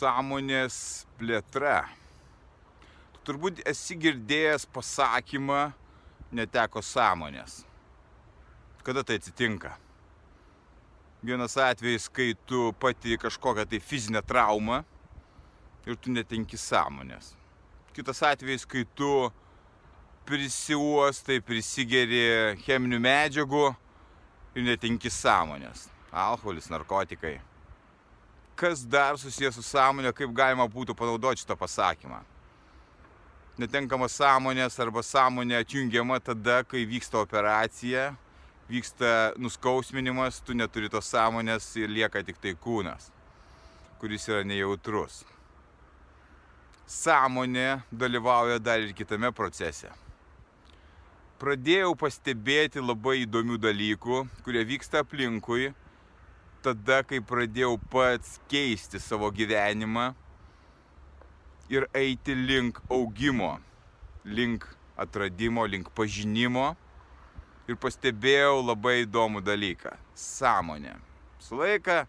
Sąmonės plėtra. Tu turbūt esi girdėjęs pasakymą neteko sąmonės. Kada tai atsitinka? Vienas atvejis, kai tu pati kažkokią tai fizinę traumą ir tu netenki sąmonės. Kitas atvejis, kai tu prisiuostai, prisigeri cheminių medžiagų ir netenki sąmonės. Alkoholis, narkotikai kas dar susijęs su sąmonė, kaip galima būtų panaudoti šitą pasakymą. Netenkama sąmonės arba sąmonė atjungiama tada, kai vyksta operacija, vyksta nuskausminimas, tu neturi tos sąmonės ir lieka tik tai kūnas, kuris yra nejautrus. Sąmonė dalyvauja dar ir kitame procese. Pradėjau pastebėti labai įdomių dalykų, kurie vyksta aplinkui tada, kai pradėjau pats keisti savo gyvenimą ir eiti link augimo, link atradimo, link pažinimo. Ir pastebėjau labai įdomų dalyką - sąmonę. Su laika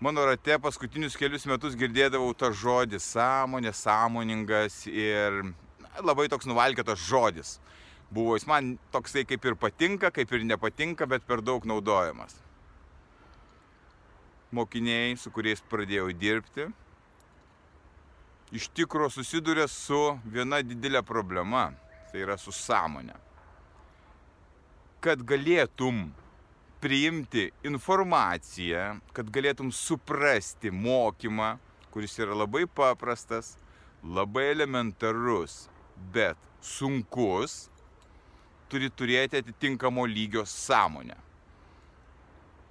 mano rate paskutinius kelius metus girdėdavau tą žodį sąmonė, sąmoningas ir labai toks nuvalkėtas žodis. Buvo jis man toksai kaip ir patinka, kaip ir nepatinka, bet per daug naudojamas mokiniai, su kuriais pradėjau dirbti, iš tikro susiduria su viena didelė problema, tai yra su sąmonė. Kad galėtum priimti informaciją, kad galėtum suprasti mokymą, kuris yra labai paprastas, labai elementarus, bet sunkus, turi turėti atitinkamo lygio sąmonę.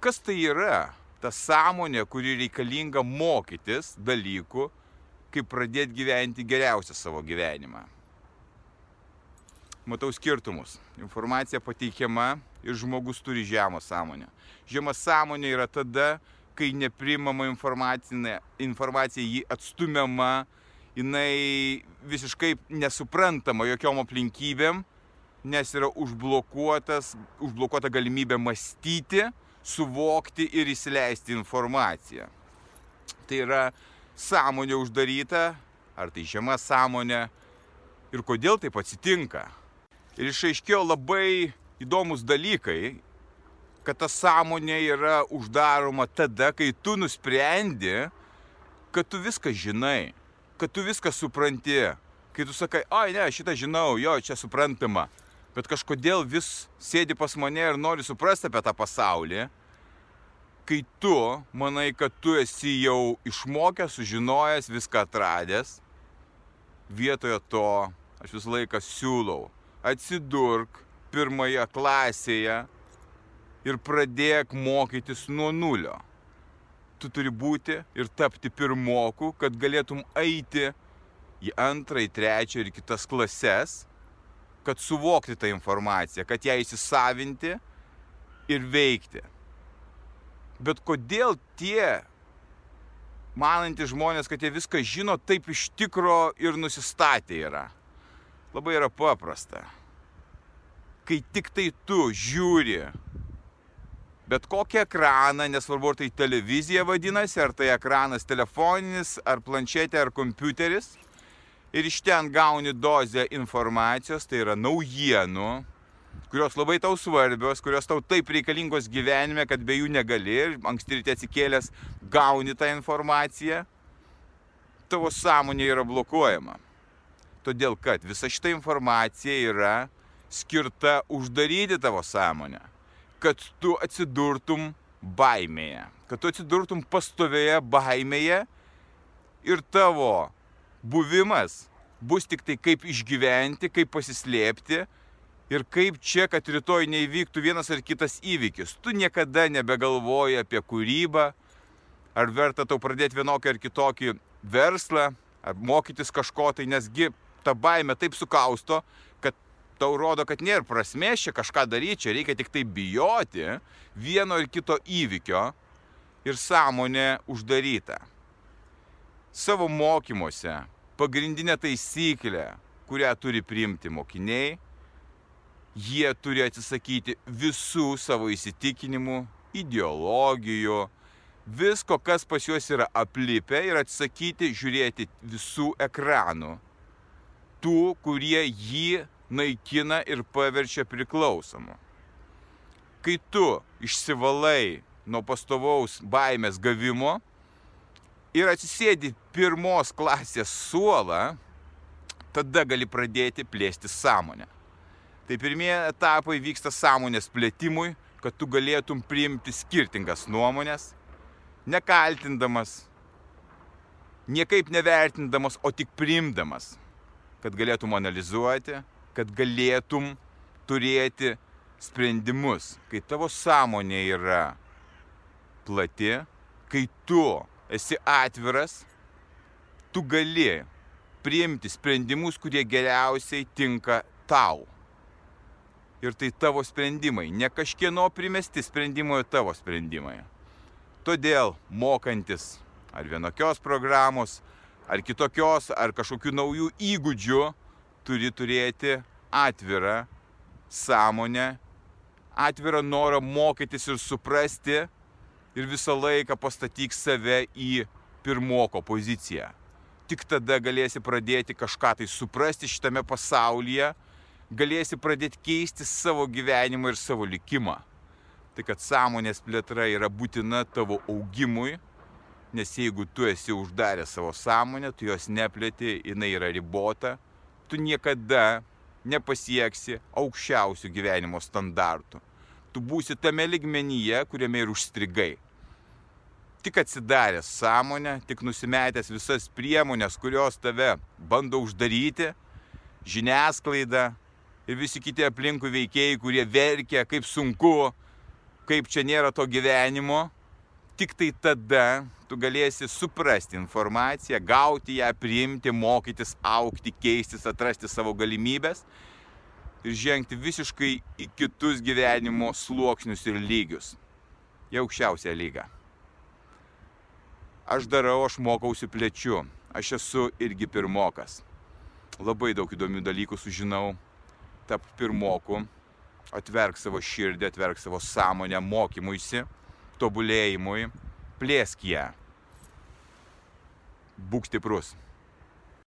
Kas tai yra? Ta sąmonė, kuri reikalinga mokytis dalykų, kaip pradėti gyventi geriausią savo gyvenimą. Matau skirtumus. Informacija pateikiama ir žmogus turi žemą sąmonę. Žema sąmonė yra tada, kai neprimama informacija, jį atstumiama, jinai visiškai nesuprantama jokiom aplinkybėm, nes yra užblokuota galimybė mąstyti, suvokti ir įsileisti informaciją. Tai yra sąmonė uždaryta, ar tai žema sąmonė ir kodėl taip atsitinka. Ir išaiškėjo labai įdomus dalykai, kad ta sąmonė yra uždaroma tada, kai tu nusprendi, kad tu viską žinai, kad tu viską supranti, kai tu sakai, oi ne, šitą žinau, jo, čia suprantama, bet kažkodėl vis sėdi pas mane ir nori suprasti apie tą pasaulį, kai tu manai, kad tu esi jau išmokęs, sužinojęs, viską atradęs, vietoje to aš visą laiką siūlau, atsidurk pirmoje klasėje ir pradėk mokytis nuo nulio. Tu turi būti ir tapti pirmoku, kad galėtum eiti į antrą, į trečią ir kitas klases, kad suvokti tą informaciją, kad ją įsisavinti ir veikti. Bet kodėl tie manantys žmonės, kad jie viską žino, taip iš tikro ir nusistatę yra? Labai yra paprasta. Kai tik tai tu žiūri bet kokį ekraną, nesvarbu ar tai televizija vadinasi, ar tai ekranas telefoninis, ar planšetė, ar kompiuteris, ir iš ten gauni dozę informacijos, tai yra naujienų, kurios labai tau svarbios, kurios tau taip reikalingos gyvenime, kad be jų negali ir anksti ryte atsikėlęs gauni tą informaciją, tavo sąmonė yra blokuojama. Todėl, kad visa šita informacija yra skirta uždaryti tavo sąmonę, kad tu atsidurtum baimėje, kad tu atsidurtum pastovėje baimėje ir tavo buvimas bus tik tai kaip išgyventi, kaip pasislėpti, ir kaip čia, kad rytoj neįvyktų vienas ar kitas įvykis. Tu niekada nebegalvoji apie kūrybą, ar verta tau pradėti vienokį ar kitokį verslą, ar mokytis kažko tai, nesgi ta baime taip sukausto, kad tau rodo, kad nėra prasmės čia kažką daryti, čia reikia tik tai bijoti vieno ir kito įvykio ir sąmonė uždaryta. Savo mokymuose pagrindinė taisyklė, kurią turi priimti mokiniai, jie turi atsisakyti visų savo įsitikinimų, ideologijų, visko, kas pas juos yra aplipę ir atsisakyti žiūrėti visų ekranų, tų, kurie jį naikina ir paverčia priklausomu. Kai tu išsivalai nuo pastovaus baimės gavimo ir atsisėdi pirmos klasės suolą, tada gali pradėti plėsti sąmonę. Tai pirmieji etapai vyksta sąmonės plėtimui, kad tu galėtum priimti skirtingas nuomonės, nekaltindamas, niekaip nevertindamas, o tik priimdamas, kad galėtum analizuoti, kad galėtum turėti sprendimus, kai tavo sąmonė yra plati, kai tu esi atviras, tu gali priimti sprendimus, kurie geriausiai tinka tau. Ir tai tavo sprendimai, ne kažkieno primesti sprendimai, o tavo sprendimai. Todėl mokantis ar vienokios programos, ar kitokios, ar kažkokių naujų įgūdžių, turi turėti atvirą sąmonę, atvirą norą mokytis ir suprasti ir visą laiką pastatyk save į pirmoko poziciją. Tik tada galėsi pradėti kažką tai suprasti šitame pasaulyje, galėsi pradėti keisti savo gyvenimą ir savo likimą. Tai kad sąmonės plėtra yra būtina tavo augimui, nes jeigu tu esi uždaręs savo sąmonę, tu jos neplėti, jinai yra ribota, tu niekada nepasieksi aukščiausių gyvenimo standartų. Tu būsi tame ligmenyje, kuriame ir užstrigai. Tik atsidaręs sąmonę, tik nusimetęs visas priemonės, kurios tave bando uždaryti, žiniasklaida, ir visi kiti aplinkui veikėjai, kurie verkia, kaip sunku, kaip čia nėra to gyvenimo, tik tai tada tu galėsi suprasti informaciją, gauti ją, priimti, mokytis, aukti, keistis, atrasti savo galimybės ir žengti visiškai į kitus gyvenimo sluoksnius ir lygius. Į aukščiausią lygą. Aš darau, aš mokausi plečiu. Aš esu irgi pirmokas. Labai daug įdomių dalykų sužinau, tap pirmoku, atverk savo širdį, atverk savo sąmonę mokymuisi, tobulėjimui, plėsk ją. Būk stiprus.